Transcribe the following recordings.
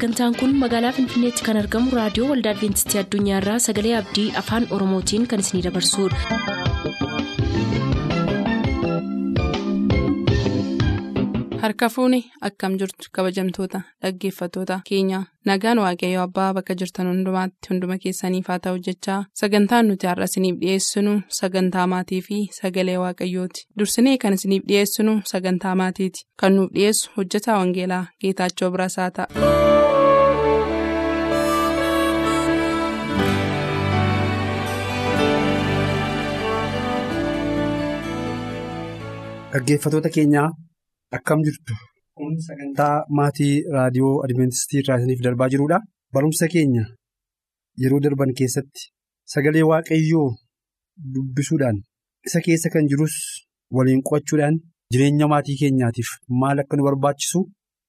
sagantaan kun magaalaa finfinneetti kan argamu raadiyoo waldaa adventistii addunyaarraa sagalee abdii afaan oromootiin kan isinidabarsudha. Harka fuuni akkam jirtu kabajamtoota dhaggeeffattoota. Keenya nagaan waaqayyoo abbaa bakka jirtan hundumaatti hunduma keessaniif haa ta'u jechaa. Sagantaan nuti har'a isiniif dhiyeessinu sagantaa maatii fi sagalee waaqayyooti. Dursinee kan isiniif dhiyeessinu sagantaa maatiiti. Kan nuuf dhiyeessu hojjetaa wangeelaa geetaachoo birasaa ta'a. Dhaggeeffattoota keenyaa akkam jirtu kun sagantaa maatii raadiyoo adventistii irraa isiniif darbaa jirudha. Barumsa keenya yeroo darban keessatti sagalee waaqayyoo dubbisuudhaan isa keessa kan jirus waliin qo'achuudhaan jireenya maatii keenyaatiif maal akka nu barbaachisu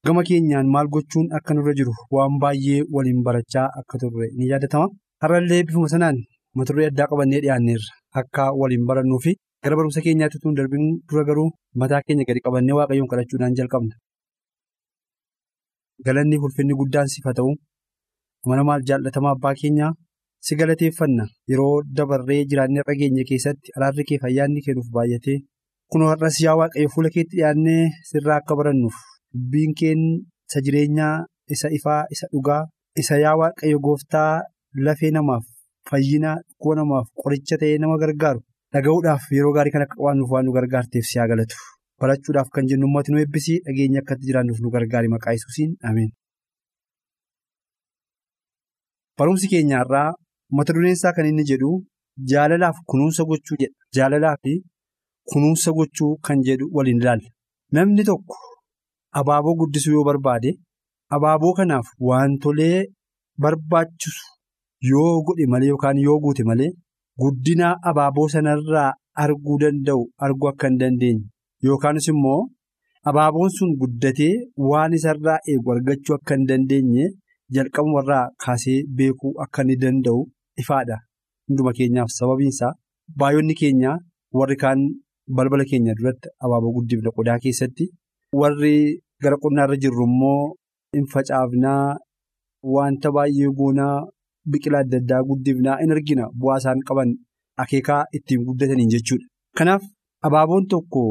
gama keenyaan maal gochuun akka nurra jiru waan baay'ee waliin barachaa akka turre ni yaadatama. Har'allee bifuma sanaan mata duree addaa qabannee dhiyaanneerra akka waliin barannuufi. Gara barumsa keenyaatti tun darbiin dura garuu mataa keenya gadi qabannee waaqayyoon kadhachuudhaan jalqabna. Galanni ulfinni guddaan siif haa ta'u mana maal jaallatamaa abbaa keenyaa si galateeffanna yeroo dabarree jiraannee dhageenya keessatti araarri kee fayyaanni kennuuf baay'atee kunoo har'as yaa waaqayyo fuula keetti dhiyaannee sirraa akka barannuuf dubbiin keen isa jireenyaa isa ifaa isa dhugaa isa yaa waaqayyo gooftaa lafee namaaf fayyina dhukkuba namaaf qoricha ta'ee nama gargaaru. Dhaga'uudhaaf yeroo gaarii kan akka qabaannuuf waan nu gargaarteef si haa galatu. Barachuudhaaf kan jennu uummati nu eebbisii dhageenya akkatti jiraannuuf nu gargaari maqaa Yesuusiin ameen. Barumsi keenya irraa mata dureen isaa kan inni jedhu jaalalaaf kunuunsa gochuu jedha. Jaalalaa fi kunuunsa gochuu kan jedhu waliin ilaalla. Namni tokko abaaboo guddisuu yoo barbaade abaaboo kanaaf wantolee barbaachisu yoo godhe malee yookaan yoo guute malee. Guddina abaaboo sanarraa arguu danda'u arguu akka hin dandeenye yookaanis immoo abaaboon sun guddatee waan isarraa eegu argachuu akka hin dandeenye jalqabumarraa kaasee beekuu akka inni danda'u ifaadha. Hunduma keenyaaf sababiinsaa baay'oonni keenya warri kaan balbala keenya duratti abaaboo guddifna qodaa keessatti warri gara qonnaarra jirru immoo hin facaafnaa wanta baay'ee goonaa. Biqilaa adda addaa guddifnaa in argina bu'aa isaan qaban akeekaa ittiin guddataniin jechuudha. Kanaaf abaaboon tokko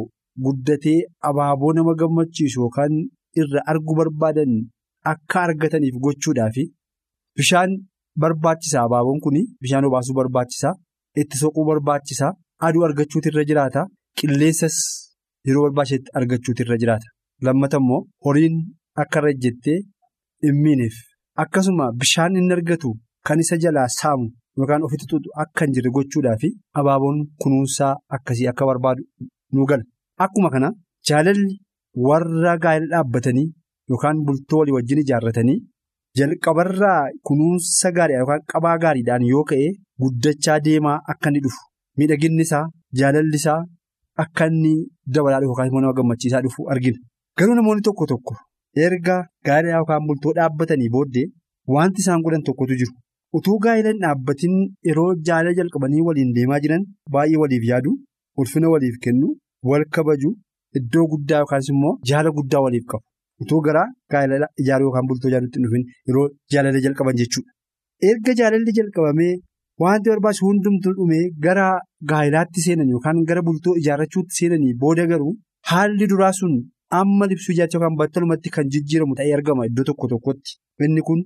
guddatee abaaboo nama gammachiisu yookaan irra arguu barbaadan akka argataniif gochuudhaaf bishaan barbaachisaa abaaboon kun bishaan obaasuu barbaachisaa itti soquu barbaachisaa aduu argachuutu irra jiraata qilleensas yeroo barbaachisetti argachuutu irra jiraata. Lammata immoo horiin akka irra ejjettee hin miineef akkasuma bishaan inni argatu. Kan isa jalaa saamu yookaan ofitti tuutu akka hin jirre gochuudhaaf abaaboon kunuunsaa akkasii akka barbaadu nu gala. Akkuma kana jaalalli warra gaa'ela dhaabbatanii yookaan bultoo walii wajjin ijaarratanii jalqabarraa kunuunsa gaariidhaan yookaan qabaa gaariidhaan yoo ka'e guddachaa deemaa akka inni dhufu miidhaginni isaa jaalalli isaa akka inni dabalaa dhufu yookaan nama gammachiisaa dhufu argina. Garuu namoonni tokko tokko erga gaa'ela yookaan bultoo dhaabbatanii booddee wanti isaan godhan tokkotu jiru. Utuu gaa'ela hin dhaabbatiin yeroo jaalala jalqabanii waliin deemaa jiran baay'ee waliif yaadu ulfina waliif kennu wal kabaju iddoo guddaa yookaas immoo jaala guddaa waliif qabu. Utuu gara gaa'ela ijaaruu yookaan bultoo ijaaruutti hin dhufin yeroo jaalala jalqaban jechuudha. Erga jaalalli jalqabamee wanti barbaachisu hundumtuu dhumee gara gaa'elaatti seenan yookaan gara bultoo ijaarrachuutti seenanii booda garuu haalli duraa sun amma libsuu ijaarsa yookaan battalumatti kan jijjiiramu ta'ee argama iddoo tokko tokkotti. Inni kun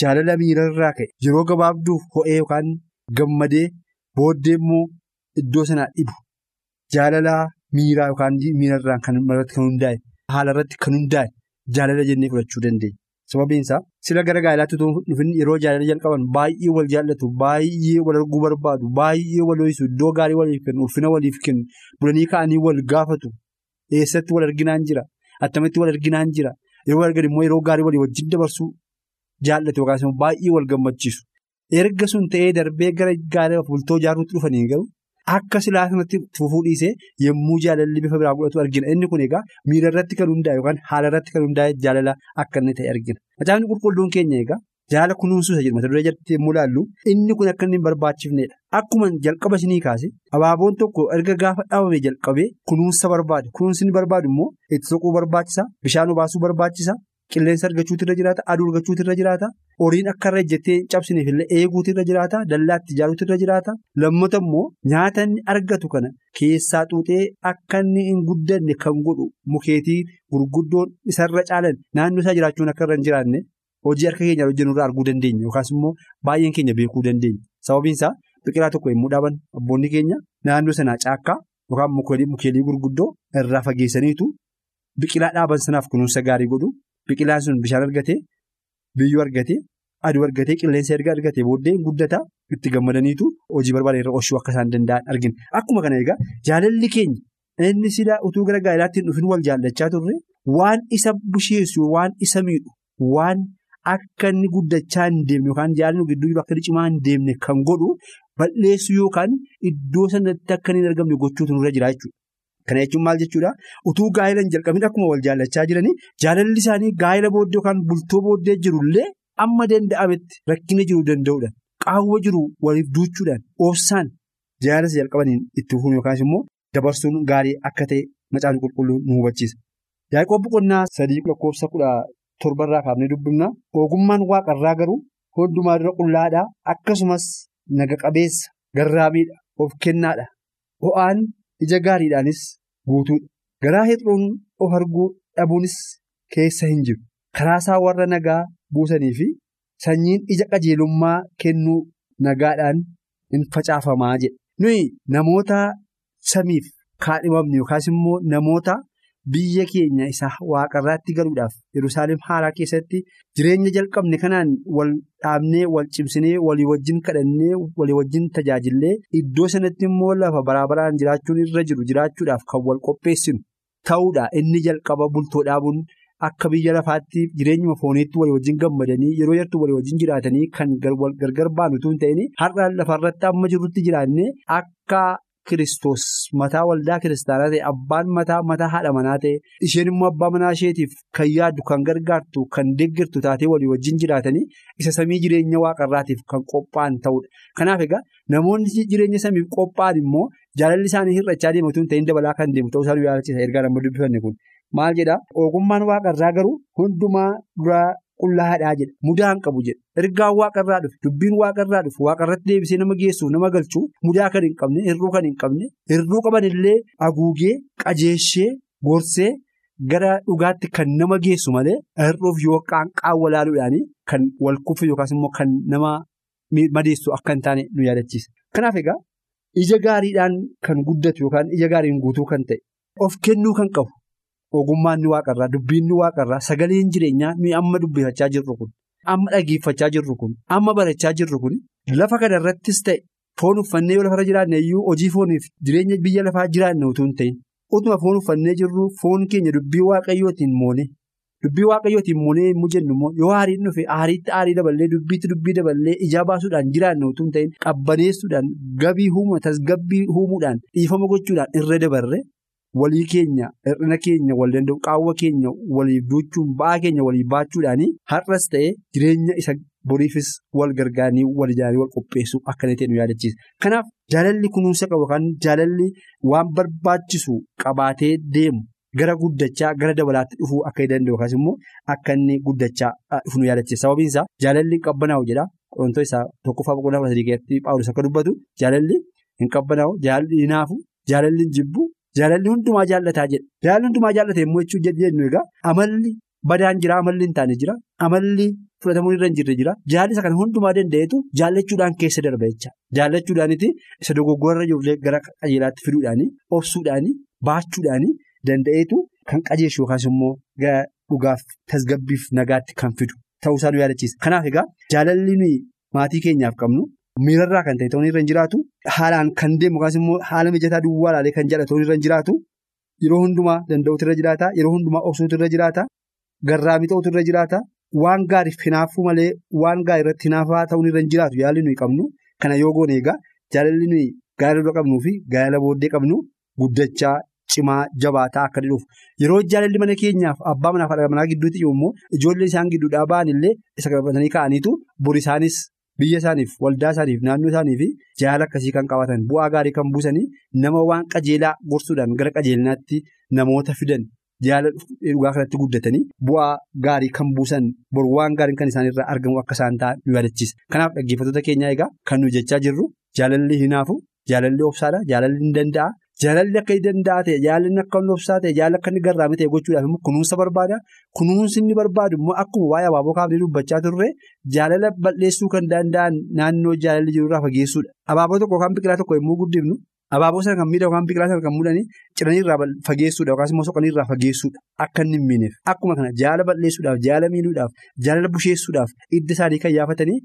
jaalala miirarraa ka'e yeroo gabaabduuf ho'ee yookaan gammadee booddee immoo iddoo sanaa dhibu jaalala miiraa yookaan kan irratti kan hundaa'e haala irratti kan hundaa'e jaalala jennee fudhachuu dandeenya. Sababiin isaa sila gara gaa'elaatti dhufin yeroo jaalala jalqaban baay'ee wal jaallatu baay'ee wal arguu barbaadu baay'ee wal ho'isu iddoo gaarii waliif kennu ulfina waliif kennu bulanii ka'anii wal gaafatu eessatti wal arginaan jira attamitti wal arginaan jira yeroo argan immoo yeroo gaarii walii wajjin dabarsuu. Jaallatu yookaas immoo baay'ee wal gammachiisu. Erga sun ta'ee darbee gara gaa'ela bultoo ijaaruutti dhufanii garuu akka silaa sanatti fufuu dhiisee yommuu jaalalli bifa biraa godhatu argina. Inni kun egaa miira irratti kan hundaa'e yookaan haala irratti kan hundaa'e jaalala akka inni ta'e argina. Macaafni qulqulluun keenya egaa jaala kunuunsuu isa jedhu mata duree jalatti yommuu ilaallu inni kun akka inni barbaachifnedha. Akkuma jalqaba isinii kaase abaaboon tokko erga gaafa dhaabame jalqabee kunuunsa barbaada. Kunuunsi barbaadu immoo itti soquu barbaachisa. Bishaan obaasuu barbaachisa. Qilleensa argachuutu irra jiraata aduu argachuutu irra jiraata horiin akka irra ejjettee cabsineef illee eeguutu irra jiraata dallaatti ijaaruutu irra jiraata lammata immoo nyaata inni argatu kana keessaa xuuxee akka inni hin guddanne kan godhu mukeetii gurguddoon isarra caalan naannoo isaa jiraachuun akka irra hin jiraanne hojii harka keenyaan hojjennu irraa arguu dandeenya yookaas immoo baay'een keenya beekuu dandeenya sababiin isaa biqilaa tokko yommuu dhaaban abboonni keenya naannoo sanaa caakkaa yookaan mukeelii gurguddoo irraa fageessaniitu biqilaa dhaaban sanaaf kunuunsa gaarii godhu. Biqilaan sun bishaan argatee biyyoo argatee aduu argatee qilleensa erga argatee booddee guddata itti gammadaniitu hojii barbaadan irra oolchuu akka isaan danda'an argina. Akkuma kana egaa jaalalli keenya inni sida utuu gara gaa'elaatti hin dhufin wal jaallachaa turre waan isa busheessu waan isa miidhu waan akka inni guddachaa hin deemne yookaan jaalalli gidduu jiru akka inni cimaa hin deemne kan godhu balleessu yookaan iddoo sanatti akka hin argamne gochuutu nurra jira jechuudha. Kana jechuun maal jechuudha utuu gaa'ela hin jalqabin akkuma wal jaallachaa jiranii jaalalli isaanii gaa'ela booddee yookaan bultoo booddee jirullee amma danda'ametti rakkina jiruu danda'uudhaan qaawwa jiru waliif duuchuudhaan oofsaan jaalala jalqabaniin itti fufuun yookaas immoo dabarsuun gaarii akka ta'e macaan qulqulluun nu hubachiisa. Yaaqoob boqonnaa sadii lakkoofsa kudha torbarraa kaafnee dubbifna ogummaan waaqarraa garuu hundumaa dura qullaadhaa akkasumas naga qabeessa garraamiidha of kennaadha ho'aan. Ija gaariidhaanis guutuudha garaa hir'uun of arguu dhabuunis keessa hin jiru. Karaasaa warra nagaa buusanii fi sanyiin ija qajeelummaa kennuu nagaadhaan hin facaafamaa jedha nuyi namoota samiif kaadhimamne yookaas immoo namoota biyya keenya isa waaqarraatti galuudhaaf yerusaalem haaraa keessatti jireenya jalqabne kanaan wal dhaabnee wal cimsinee walii wajjin kadhannee walii wajjin tajaajillee iddoo sanatti immoo lafa baraabaraan jiraachuun irra jiru jiraachuudhaaf kan wal qopheessinu ta'uudha inni jalqaba bultoo dhaabuun akka biyya lafaatti jireenyuma fooniitti walii wajjin gammadanii yeroo yartuu walii wajjin jiraatanii kan gargar baanu hin ta'in har'aan lafarratti amma jirrutti jiraannee akka. Kiristoos mataa waldaa kiristaanaa ta'e abbaan mataa mataa haadha manaa ta'e isheen immoo abbaa manaa isheetiif kan yaaddu kan gargaartu kan deeggartu taatee walii wajjin jiraatanii isa samii jireenya waaqarraatiif kan qophaa'an ta'udha. Kanaaf egaa namoonni jireenya samiif qophaa'an immoo jaalalli isaanii hir'achaa deematu hin ta'in dabalaa kan deemu ta'uu isaanii yaadachiisa ergaa nama dubbifanne kun maal jedhaa ogummaan waaqarraa garuu hundumaa duraa. Qullaa'aadhaa jedha mudaan qabu jedha ergaan waaqarraa dhufe dubbiin waaqarraa dhufe waaqarratti deebisee nama geessuuf nama galchuu mudaa kan hin qabne hir'uu kan hin qabne hir'uu qaban illee haguugee qajeeshee gorsee gara dhugaatti kan nama geessu malee hir'uuf yookaan qaawwa laaluudhaan kan wal kufu yookaas immoo kan nama madeessu akka hin taane nu yaadachiisa. Kanaaf egaa ija gaariidhaan kan guddatu yookaan ija gaariin guutuu kan ta'e of kennuu kan qabu. Ogummaan ni waaqarraa dubbiin ni waaqarraa sagaleen jireenyaa nuyi amma dubbifachaa jirru kun amma dhageeffachaa jirru kun amma barachaa jirru kun lafa kanarrattis ta'e foon uffannee yoo lafarra jiraanne iyyuu hojii fooniif jireenya biyya lafaa jiraanne utuu hin ta'in utuma foon uffannee jirru foon keenya dubbii waaqayyootiin moone dubbii waaqayyootiin moonee yommuu jennu immoo yoo aariin dhufe aariitti aarii daballee dubbiitti dubbii daballee ijaa baasuudhaan jiraanne utuu hin ta'in qabbaneessuudhaan gabii huumuu tasgabbii huumuudhaan dhiifama gochuudhaan irra dabarre. Walii keenya hir'ina keenya wal danda'u qaawwa keenya waliif duuchuun ba'aa keenya waliif baachuudhaanii har'as ta'ee jireenya isa boriifis wal gargaaranii wal ijaaranii wal qopheessuu akkana ta'e nu yaadachiisa. Kanaaf jaalalli kunuunsa qabu yookaan jaalalli waan barbaachisu qabaatee deemu gara guddachaa gara dabalaatti dhufuu akka danda'u yookaas immoo akka inni guddachaa dhufu nu yaadachiisa. Sababiin isaa jaalalli hin qabbanaa'u jedha qo'antoo isaa tokkoffaa boqonnaa sadii keessatti Paawulos akka dubbatu jaalalli hin qabbanaa'u jaalalli hinaafu jaalalli hin jibbu. Jaalalli hundumaa jaallataa jedha. Jaalalli hundumaa jaallata yommuu jechuun jennu egaa amalli badaan jira amalli hin taane jira amalli fudhatamuun irra hin jirre jira jaalli isa kana hundumaa danda'etu jaallachuudhaan keessa darba jecha jaallachuudhaaniti isa dogoggorarra jirullee gara qajeelaatti fiduudhaanii obsuudhaanii baachuudhaanii danda'eetu kan qajeeshu yookaas immoo dhugaaf tasgabbiif nagaatti kan fidu ta'uusaa nu yaadachiisa. Kanaaf egaa jaalalli maatii keenyaaf qabnu. Miirarraa kan ta'e ta'uun irra hin jiraatu. Haalaan kan deemu yookaas immoo haala mijataa duwwaa ilaalee kan jedha ta'uun irra hin jiraatu. Yeroo hundumaa danda'uutu irra jiraata. Yeroo hundumaa obsuutu irra jiraata. Garraamii ta'utu irra jiraata. Waan gaariif hinaafuu malee waan gaarii irratti hinaafaa ta'uun irra hin jiraatu. Yaalli nuyi qabnu kana yoo goone egaa jaalalli nuyi gaa'ela dura qabnuu fi gaa'ela booddee qabnu guddachaa cimaa jabaataa akka dhufu yeroo jaalalli mana keenyaaf abbaa manaa fi haadha manaa gidduutti immoo ijoollee isaan gidduudhaa ba'an illee isa qabatanii ka'aniitu. Bor isaanis. Biyya isaaniif waldaa isaaniif naannoo isaaniif jaalala akkasii kan qabatan bu'aa gaarii kan buusanii nama waan qajeelaa gorsuudhaan gara qajeelinaatti namoota fidan jaalala dhugaa kanatti guddatanii bu'aa gaarii kan buusan bor waan gaariin kan isaanirraa argamu akka isaan ta'an nu yaadachiisa. Kanaaf dhaggeeffattoota keenyaa egaa kan nu jechaa jirru jaalalli hinaafu jaalalli obsaadha jaalalli hin danda'a. Jaalalli akka hin danda'a ta'e jaalalli akka hin obsaa ta'e jaalalli akka inni garraamii ta'e gochuudhaaf immoo kunuunsa barbaada. Kunuunsi inni barbaadu immoo akkuma waa'ee abaaboo kaafnee dubbachaa turre jaalala balleessuu kan danda'an naannoo jaalalli jirurraa fageessuudha. Abaaboo tokko yookaan biqilaa tokko yommuu guddifnu abaaboo sana kan miidhagu yookaan biqilaa sana kan mudhanii ciraniirraa fageessuudha yookaas immoo soqaniirraa fageessuudha akka inni hin miineef. Akkuma kana jaalala balleessuudhaaf jaalala miidhuudhaaf jaalala busheessuudhaaf hidda isaanii kan yaafatanii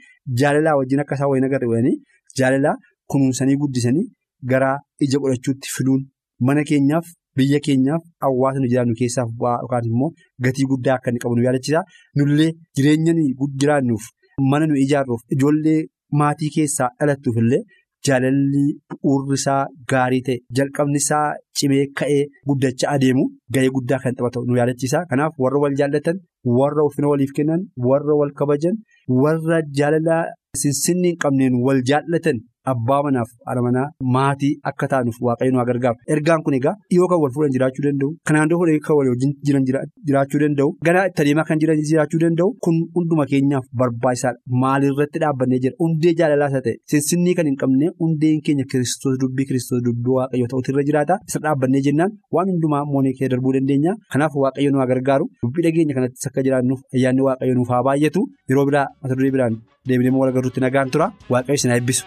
jaalalaa wajjin akka isaan wayina agarre jaalala kunuunsanii guddisanii. Gara ija godhachuutti fiduun mana keenyaaf biyya keenyaaf hawaasa nu jiraannu keessaaf bu'aa yookaan immoo gatii guddaa akka inni qabu nu yaadachiisa. Nullee jireenya jiraannuuf mana nu ijaarruuf ijoollee maatii keessaa dhalattuuf illee jaalalli bu'uurri isaa gaarii ta'e jalqabni isaa cimee ka'ee guddachaa adeemu ga'ee guddaa kan taphatu nu yaadachiisa. Kanaaf warra wal jaallatan warra ulfina waliif kennan warra wal kabajan warra jaalala sinsinni hin qabneen wal jaallatan. Abbaa manaaf haadha manaa maatii akka taanuuf waaqayyo nu gargaaru. Ergaan kun egaa dhiyoo kan wal fuudhan jiraachuu danda'u. Kanaan dura kan walii wajjin jiran jiraachuu danda'u. Gara itti adeemaa kan jiran jiraachuu danda'u. Kun hunduma keenyaaf barbaachisaadha. Maalirratti dhaabbannee jira? Hundee jaalalaas haa ta'e sinsinnii kan hin qabne hundeen keenya kiristoos dubbii kiristoos dubbii waaqayyo ta'utu irra jiraata. Isa dhaabbannee jennaan waan hundumaa moonee kee darbuu dandeenya. Kanaaf waaqayyo nu gargaaru. Dubbii dhageenya kanattis akka jiraannuuf ayyaanni waaqayyo nuuf haa baay'atu. Yeroo biraa mata duree biraan deebinee wal agarruutti nagaan tura. Waaqayyo isin eebbisu.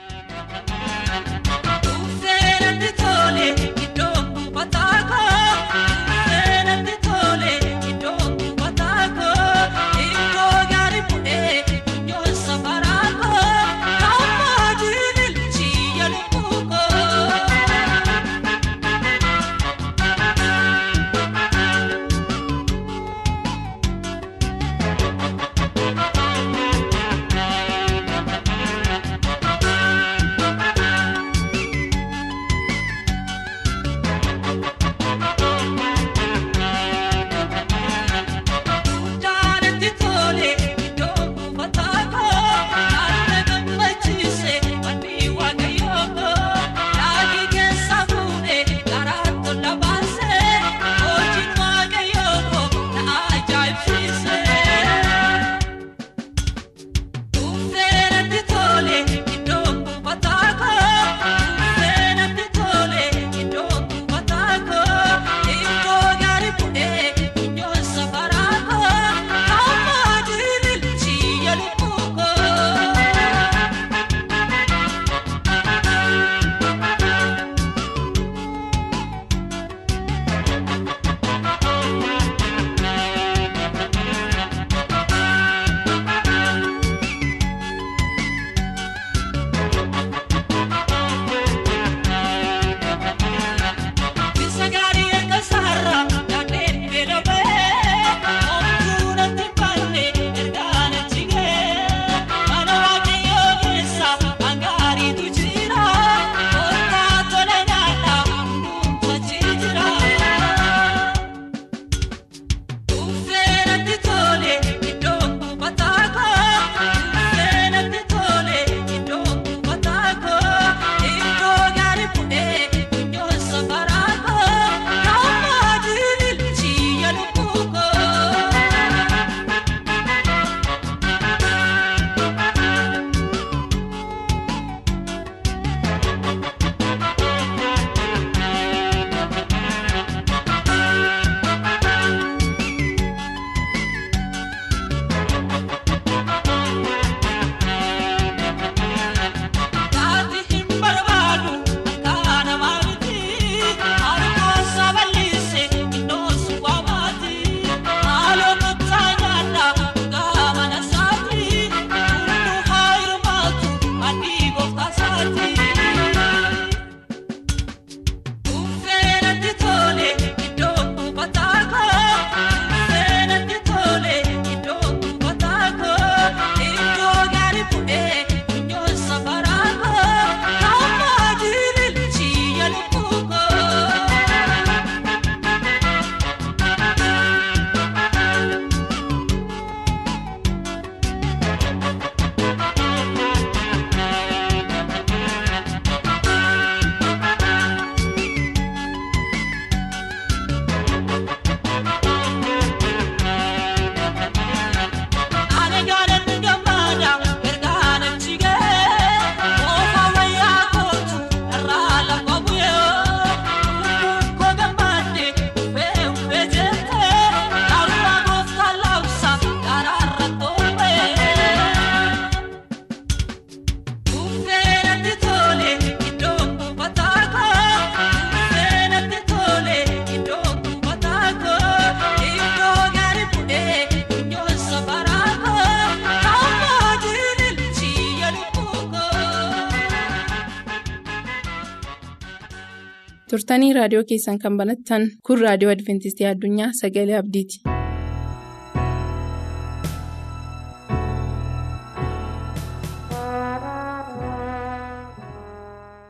Raadiyoo keessan kan banattan kun raadiyoo adventistii addunyaa sagalee abdiiti.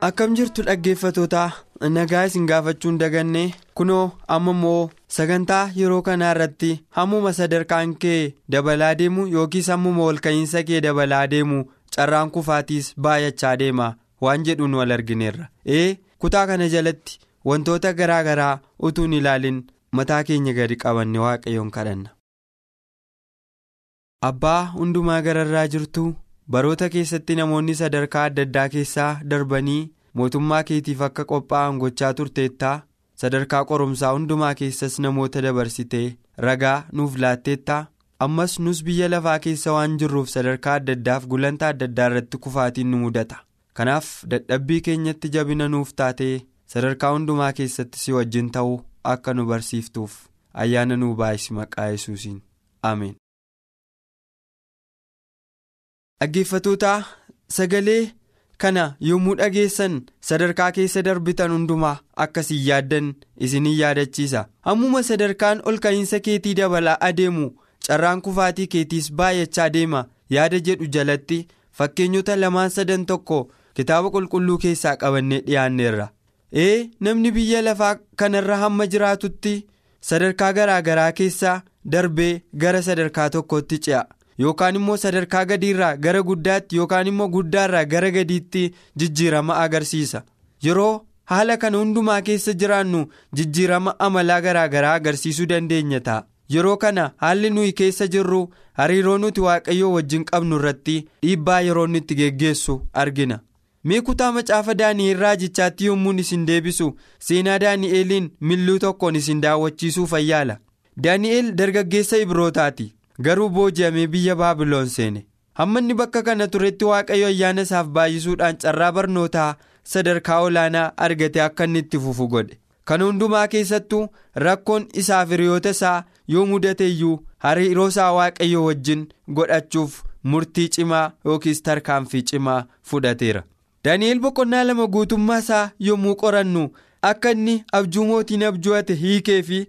akkam jirtu dhaggeeffatoota nagaa isin gaafachuun daganne kunoo amma immoo sagantaa yeroo kanaa irratti hammuma sadarkaan kee dabalaa deemu yookiis hammuma olka'iinsa kee dabalaa deemu carraan kufaatiis baay'achaa deema waan jedhuun wal argineerra ee kutaa kana jalatti wantoota garaa garaa utuun ilaalin mataa keenya gadi qabanne waaqayyoon kadhanna. abbaa hundumaa gararraa jirtu. baroota keessatti namoonni sadarkaa adda addaa keessaa darbanii mootummaa keetiif akka qophaa'an gochaa turteettaa sadarkaa qorumsaa hundumaa keessas namoota dabarsitee ragaa nuuf laatteettaa ammas nus biyya lafaa keessa waan jirruuf sadarkaa adda addaaf gulantaa adda addaa irratti kufaatiin nu mudata kanaaf dadhabbii keenyatti jabina nuuf taatee sadarkaa hundumaa keessatti si wajjin ta'uu akka nu barsiiftuuf ayyaana nuu baay'isi maqaa yesuusiin. Ameen. dhaggeeffatoota sagalee kana yommuu dhageessan sadarkaa keessa darbitan hundumaa akkasiin yaaddan isinin yaadachiisa. Hammuma sadarkaan ol ka'iinsa keetii dabalaa adeemu carraan kufaatii keetiis baay'achaa deema. Yaada jedhu jalatti fakkeenyota lamaan sadan tokko kitaaba qulqulluu keessaa qabannee dhiyaanneerra ee namni biyya lafaa kanarra hamma jiraatutti sadarkaa garaa garaa keessaa darbee gara sadarkaa tokkotti ce'a. yookaan immoo sadarkaa gadiirraa gara guddaatti yookaan immoo guddaarraa gara gadiitti jijjiirama agarsiisa. Yeroo haala kana hundumaa keessa jiraannu jijjiirama amalaa garaa garaa agarsiisuu dandeenya ta'a. Yeroo kana haalli nuyi keessa jirru hariiroo nuti waaqayyoo wajjin qabnu irratti dhiibbaa yeroo nuti geggeessu argina mee kutaa macaafa daani'eel raajichaatti yommuun isin deebisu seenaa daani'eeliin milluu tokkoon isin daawwachiisuu fayyaala. Daani'eel dargaggeessa ibrootaati. garuu booji'amee biyya baabiloon seene. Hamma inni bakka kana turetti waaqayyo ayyaana isaaf baay'isuudhaan carraa barnootaa sadarkaa olaanaa argate akka inni itti fufu godhe. Kana hundumaa keessattuu rakkoon isaaf hiriyoota isaa yoo mudate iyyuu hariiroo isaa waaqayyo wajjin godhachuuf murtii cimaa yookiis tarkaanfii cimaa fudhateera daani'el boqonnaa lama guutummaa isaa yommuu qorannu akka inni abjuu mootiin abjuu'ate hiikee fi.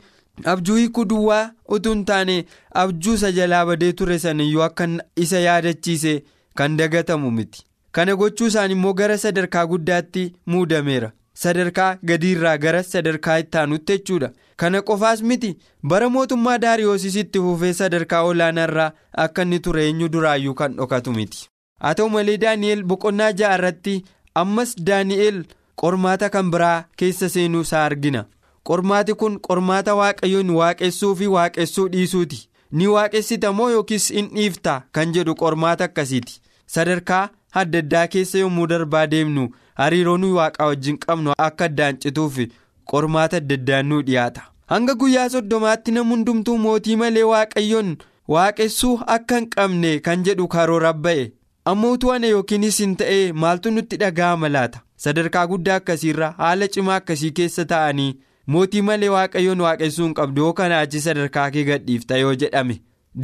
abjuu hiikuu duwwaa utuu hin taane abjuu isa jalaa badee ture saniyyuu akka isa yaadachiise kan dagatamu miti. Kana gochuu isaan immoo gara sadarkaa guddaatti muudameera sadarkaa gadiirraa gara sadarkaa itti aanutti jechuudha. Kana qofaas miti bara mootummaa daariyoosisitti fufee sadarkaa olaanaarraa akka inni ture eenyu duraayyuu kan dhokatu miti haa ta'u malee daani'el boqonnaa ja'a irratti ammas daani'el qormaata kan biraa keessa seenuu isaa argina. qormaati kun qormaata waaqayyoon waaqessuu fi waaqessuu dhiisuuti. Ni waaqessita moo yookiis in dhiifta kan jedhu qormaata akkasiiti? Sadarkaa adda addaa keessa yommuu darbaa deemnu hariiroo nuyi waaqaa wajjin qabnu akka addaan cituuf qormaata adda addaan nu dhiyaata. Hanga guyyaa soddomaatti nam hundumtuu mootii malee waaqayyoon waaqessuu akka hin qabne kan jedhu karoora ba'e ammoo utuu ana yookiinis hin ta'e maaltu nutti dhaga'ama laata sadarkaa guddaa akkasiirra haala cimaa akkasii keessa ta'anii. mootii malee waaqayyoon waaqessuu hin qabdu yoo kanaa achi sadarkaa kee gadhiifta yoo jedhame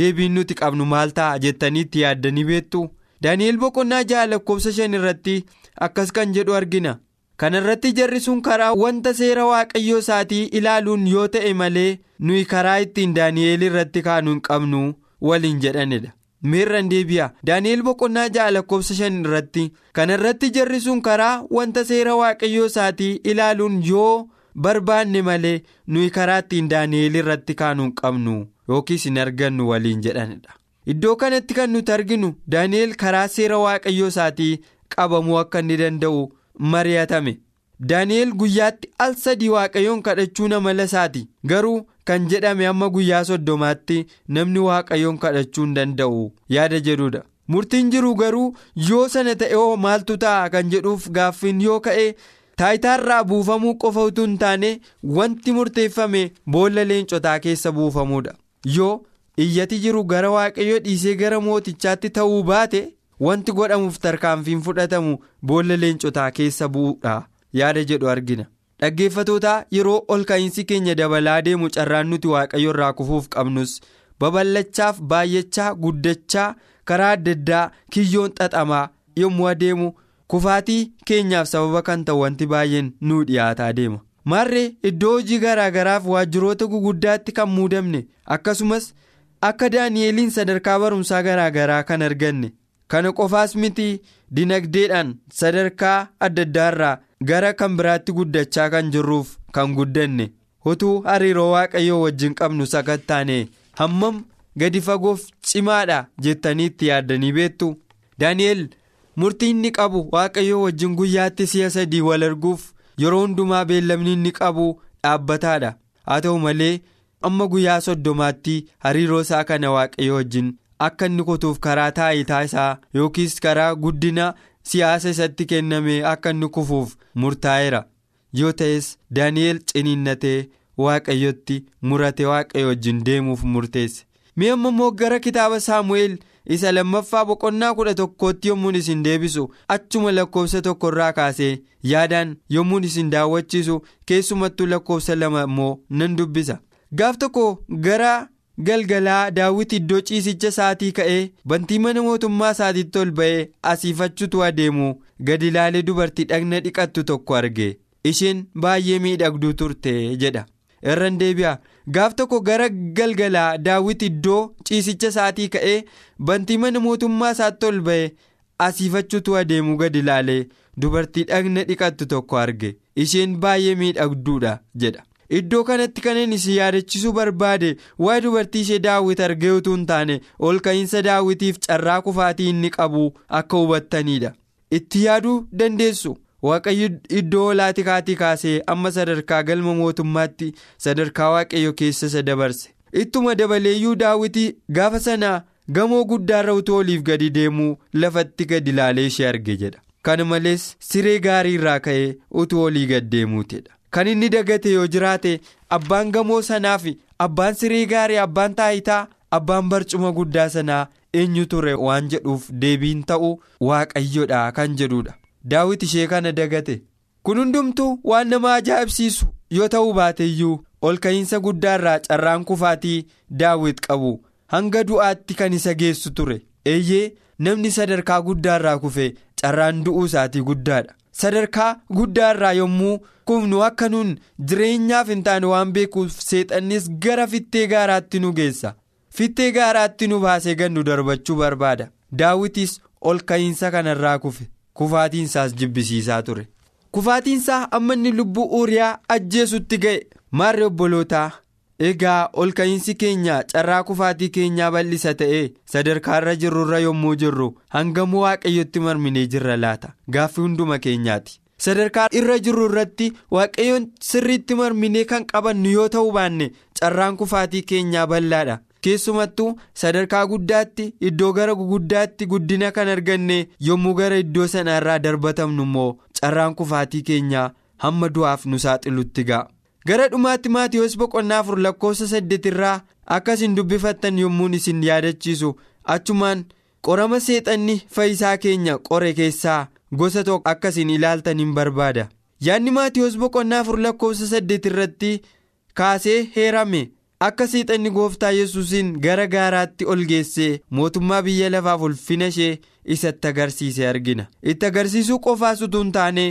deebiin nuti qabnu maal ta'a jettanii itti yaaddanii beektu? Daani'el boqonnaa ja'a lakkoofsa shan irratti akkas kan jedhu argina. Kana irratti jarri sun karaa wanta seera waaqayyoo isaatii ilaaluun yoo ta'e malee nuyi karaa ittiin daani'el irratti kaanu hin qabnu waliin jedhanidha meerran deebi'a. Daani'el boqonnaa ja'a lakkoofsa shan irratti. Kana irratti jarri sun karaa wanta seera waaqayyoo isaatii ilaaluun yoo. barbaanne malee nuyi karaa ittiin daani'el irratti kaanu hin qabnu. Yookiis hin argannu waliin jedhanidha. Iddoo kanatti kan nuti arginu daani'el karaa seera waaqayyoo isaatii qabamuu akka inni danda'u mari'atame. Daani'el guyyaatti al sadii waaqayyoon kadhachuu amala isaati garuu kan jedhame amma guyyaa soddomaatti namni waaqayyoon kadhachuu hin danda'u yaada jedhudha murtiin jiru garuu yoo sana ta'e maaltu ta'a? kan jedhuuf gaaffiin yoo ka'e. taayitaarraa buufamuu qofa utuu hin taane wanti murteeffame boolla leencotaa keessa buufamuudha. Yoo iyyati jiru gara waaqayyoo dhiisee gara mootichaatti ta'uu baate wanti godhamuuf tarkaanfiin fudhatamu boolla leencotaa keessa bu'uudha yaada jedhu argina dhaggeeffatootaa yeroo ol ka'iinsi keenya dabalaa deemu carraan nuti waaqayyo irraa kufuuf qabnus babal'achaaf baay'achaa guddachaa karaa adda addaa kiyyoon xaxamaa yommuu adeemu. kufaatii keenyaaf sababa kan ta'u wanti baay'een nuu dhiyaataa deema maarree iddoo hojii garaagaraaf waajjiroota guguddaatti kan muudamne akkasumas akka daani'eliin sadarkaa barumsaa garaagaraa kan arganne kana qofaas miti dinagdeedhaan sadarkaa adda addaarraa gara kan biraatti guddachaa kan jirruuf kan guddanne utuu hariiroo waaqayyoo wajjin qabnu sakattaane hammam gadi fagoof cimaadha jettanii itti yaaddanii beektu. Daani'el murtii inni qabu waaqayyoo wajjin guyyaatti si'a sadii wal arguuf yeroo hundumaa beellamni inni qabu dhaabbataadha. Haa ta'u malee amma guyyaa soddomaatti hariiroo isaa kana waaqayyoo wajjin akka inni kutuuf karaa taayitaa isaa yookiis karaa guddina siyaasa isatti kenname akka inni kufuuf murtaa'eera. Yoo ta'es daani'el ciniinnatee waaqayyotti murate waaqayyo wajjin deemuuf murteesse. Mi'a immoo gara kitaaba saamu'eel isa lammaffaa boqonnaa kudha tokkootti yommuun isin deebisu achuma lakkoofsa tokkorraa kaasee yaadaan yommuun isin daawwachiisu keessumattuu lakkoofsa lama immoo nan dubbisa? Gaaf tokko gara galgalaa daawwiti iddoo ciisicha isaatii ka'ee bantii mana mootummaa isaatiitti ol ba'ee asiifachuutu adeemu. Gadi ilaalee dubartii dhagna dhiqattu tokko arge. Isheen baay'ee miidhagduu turte jedha. Irran deebi'a. Gaaf tokko gara galgalaa daawwiti iddoo ciisicha isaatii ka'ee bantii mana mootummaa isaatti ol ba'e asiifachuutu adeemu. Gadi ilaalee dubartii dhagna dhiqattu tokko arge. Isheen baay'ee miidhagduudha jedha. Iddoo kanatti kan isin yaadachiisuu barbaade waa'ee dubartii ishee daawwit argee utuu hin taane ol ka'iinsa daawwitiif carraa kufaatii inni qabu akka hubattanidha itti yaaduu dandeessu? Waaqayyo iddoo olaati kaatii kaasee amma sadarkaa galma mootummaatti sadarkaa waaqayyo keessa isa dabarse. Ittuma dabaleeyyuu daawwitii gaafa sana gamoo guddaarra utuu oliif gadi deemuu lafatti gadi ilaalee ishee arge jedha. Kana malees siree gaarii irraa ka'ee utuu olii gad deemuutidha. Kan inni dagate yoo jiraate abbaan gamoo sanaa fi abbaan siree gaarii abbaan taayitaa abbaan barcuma guddaa sanaa eenyu ture waan jedhuuf deebiin ta'u waaqayyodha kan jedhudha daawit ishee kana dagate. Kun hundumtuu waan nama ajaa'ibsiisu yoo ta'uu baateeyyuu ol ka'iinsa guddaarraa carraan kufaatii daawit qabu. Hanga du'aatti kan isa geessu ture. Eeyyee namni sadarkaa guddaarraa kufe carraan du'uu isaatii guddaadha. Sadarkaa guddaarraa yommuu kufnu akka nuun jireenyaaf hin taane waan beekuuf seexannis gara fittee gaaraatti nu geessa. Fittee gaaraatti nu baasee gannu darbachuu barbaada. Daawwitis ol ka'iinsa kanarraa kufe. Kufaatiinsaas jibbisiisaa ture. Kufaatiinsaa amma inni lubbuu uuriyaa ajjeesutti ga'e. Maarree obbolootaa egaa ol ka'iinsi keenya carraa kufaatii keenyaa bal'isa ta'ee sadarkaarra jirrurra yommuu jirru hangamuu waaqayyotti marminee jirra laata? Gaaffii hunduma keenyaati. Sadarkaa irra jirru irratti waaqayyoon sirriitti marminee kan qabannu yoo ta'uu baanne carraan kufaatii keenyaa bal'aadha. Keessumattuu sadarkaa guddaatti iddoo gara guguddaatti guddina kan arganne yommuu gara iddoo sanaarraa darbatamnu immoo carraan kufaatii keenyaa hamma du'aaf nu saaxilutti ga'a. Gara dhumaatti maatiyoos boqonnaa afur lakkoofsa saddeetirraa akkasiin dubbifattan yommuun isin yaadachiisu achumaan qorama seexanni fayyisaa keenya qore keessaa gosa tokko akkasiin ilaaltan hin barbaada yaadni maatiyoos boqonnaa afur lakkoofsa saddeetirratti kaasee heerame akka seexanni gooftaa yesuusiin gara gaaraatti ol geessee mootummaa biyya lafaaf ulfina ishee isatti agarsiise argina itti agarsiisuu qofaas utuu hin taane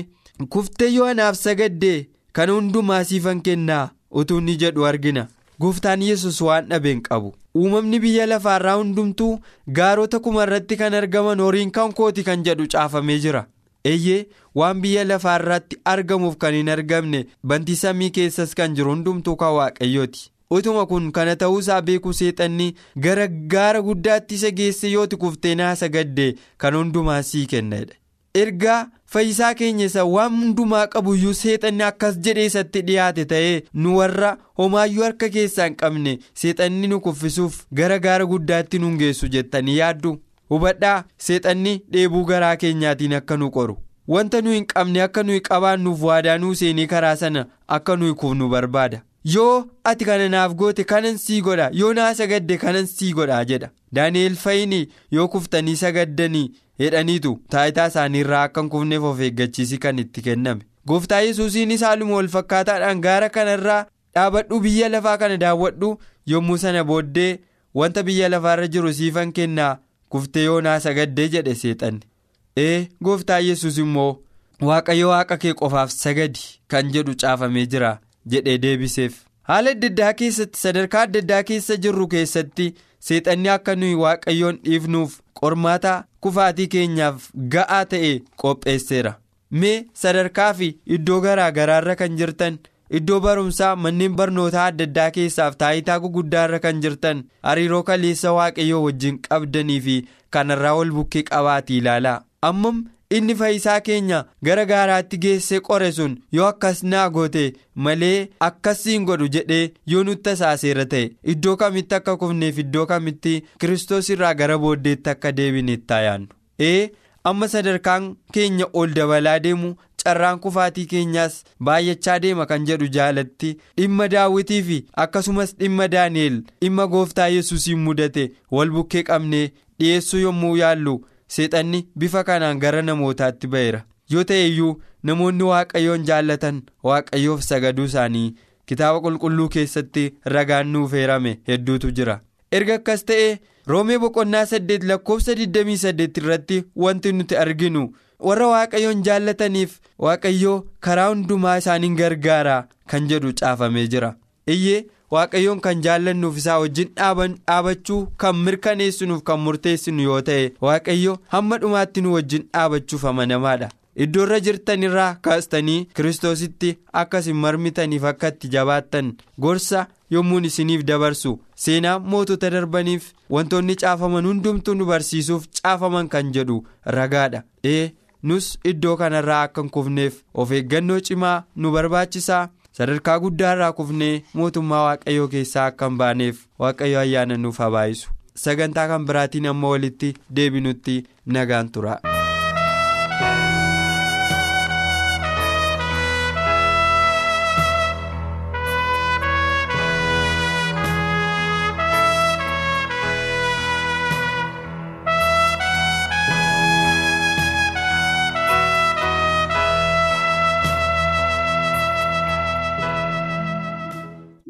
kuftee yoo anaaf sagaddee. Kan hundumaa siifan kennaa utuu inni jedhu argina. Gooftaan yesus waan dhabeen qabu. Uumamni biyya lafaarraa hundumtuu gaarota kuma irratti kan argaman horiin kan kooti kan jedhu caafamee jira. Eeyyee waan biyya lafaarratti argamuuf kan hin argamne bantii samii keessas kan jiru hundumtuu kan waaqayyooti. Utuma kun kana ta'uusaa beekuu seexanni gara gaara guddaatti isa geesse yooti kuftee naa sagaddee kan hundumaa sii kennedha. Ergaa fayyisaa keenya isa waan hundumaa qabuyyuu seexanni akkas jedhee isatti dhiyaate ta'ee nu warra homaayyuu harka keessaa hin qabne seexanni nu kuffisuuf gara gaara guddaatti nu geessu jettanii yaaddu. Hubadhaa seexanni dheebuu garaa keenyaatiin akka nu qoru. Wanta nu hin qabne akka nuyi qabaannuuf waadaa nuu seenii karaa sana akka nuyi kufnu barbaada. Yoo ati kana naaf goote kanan sii godha. Yoo naa sagadde kanan sii godha jedha. Daani'el fayyini yoo kuftanii sagaddanii. Hedhaniitu taayitaa isaanii irraa akka hin kufneef of eeggachiisi kan itti kenname gooftaa yesuusiinis haaluma wal fakkaataadhaan gaara kanarraa dhaabadhu biyya lafaa kana daawwadhu yommuu sana booddee wanta biyya lafaarra jiru siifan kennaa kuftee yoo naa sagaddee jedhe seexanni ee gooftaa yesus immoo waaqayyo waaqa kee qofaaf sagadi kan jedhu caafamee jira jedhee deebiseef. haala adda addaa keessatti sadarkaa adda addaa keessa jirru keessatti seexanni akka nuyi waaqayyoon dhiifnuuf qormaata kufaatii keenyaaf ga'aa ta'e qopheesseera. Mee sadarkaa fi iddoo garaa garaarra kan jirtan iddoo barumsaa manneen barnootaa adda addaa keessaaf taayitaa guguddaarra kan jirtan hariiroo kaleessa waaqayyoo wajjin qabdanii fi kanarraa wal bukkee qabaatii ilaalaa. Ammam inni fayyisaa keenya gara gaaraatti geessee qore sun yoo akkas naa goote malee akkasiin godhu jedhee yoo nutti tasaaseera ta'e iddoo kamitti akka kufneef iddoo kamitti kiristoos irraa gara booddeetti akka deebine itti yaannu ee amma sadarkaan keenya ol dabalaa deemu carraan kufaatii keenyaas baay'achaa deema kan jedhu jaalatti dhimma daawwitii fi akkasumas dhimma daani'el dhimma gooftaa yesuusiin mudate wal bukkee qabnee dhiyeessuu yommuu yaallu. Seexanni bifa kanaan gara namootaatti ba'eera yoo ta'e iyyuu namoonni waaqayyoon jaallatan waaqayyoof sagaduu isaanii kitaaba qulqulluu keessatti ragaan nuuf eerame hedduutu jira erga akkas ta'e roomee boqonnaa saddeet lakkoofsa 28 irratti wanti nuti arginu warra waaqayyoon jaallataniif waaqayyoo karaa hundumaa isaaniin gargaara kan jedhu caafamee jira iyyee. Waaqayyoon kan jaallannuuf isaa wajjin dhaabachuu kan mirkaneessinuuf kan murteessinu yoo ta'e waaqayyo hamma dhumaatti nu wajjin dhaabachuuf amanamaadha. Iddoo irra jirtan irraa kaastanii kiristoositti akkasin marmitaniif akka itti jabaattan gorsa yommuun isiniif dabarsu. Seenaa mootota darbaniif wantoonni caafaman hundumtuu nu barsiisuuf caafaman kan jedhu ragaadha. Ee nus iddoo kanarraa akka hin kufneef of eeggannoo cimaa nu barbaachisaa. Sadarkaa guddaa irraa kufnee mootummaa waaqayyoo keessaa akka hin baaneef waaqayyo ayyaana nuuf haa baay'isu sagantaa kan biraatiin amma walitti deebinutti nagaan tura.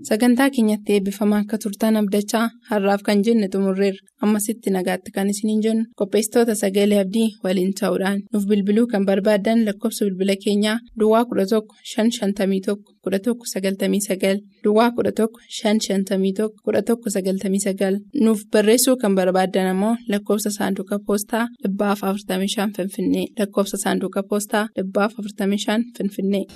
Sagantaa keenyatti eebbifamaa akka turtan abdachaa har'aaf kan jenne xumurreerra ammasitti nagaatti kan isiniin jennu qopheessitoota sagalee abdii waliin ta'uudhaan nuuf bilbiluu kan barbaaddan lakkoofsa bilbila keenyaa duwwaa 11 551 1199 duwwaa 11 551 1199 nuuf barreessuu kan barbaaddan ammoo lakkoofsa saanduqa poostaa 45 finfinnee lakkoofsa saanduqa poostaa 45 finfinnee.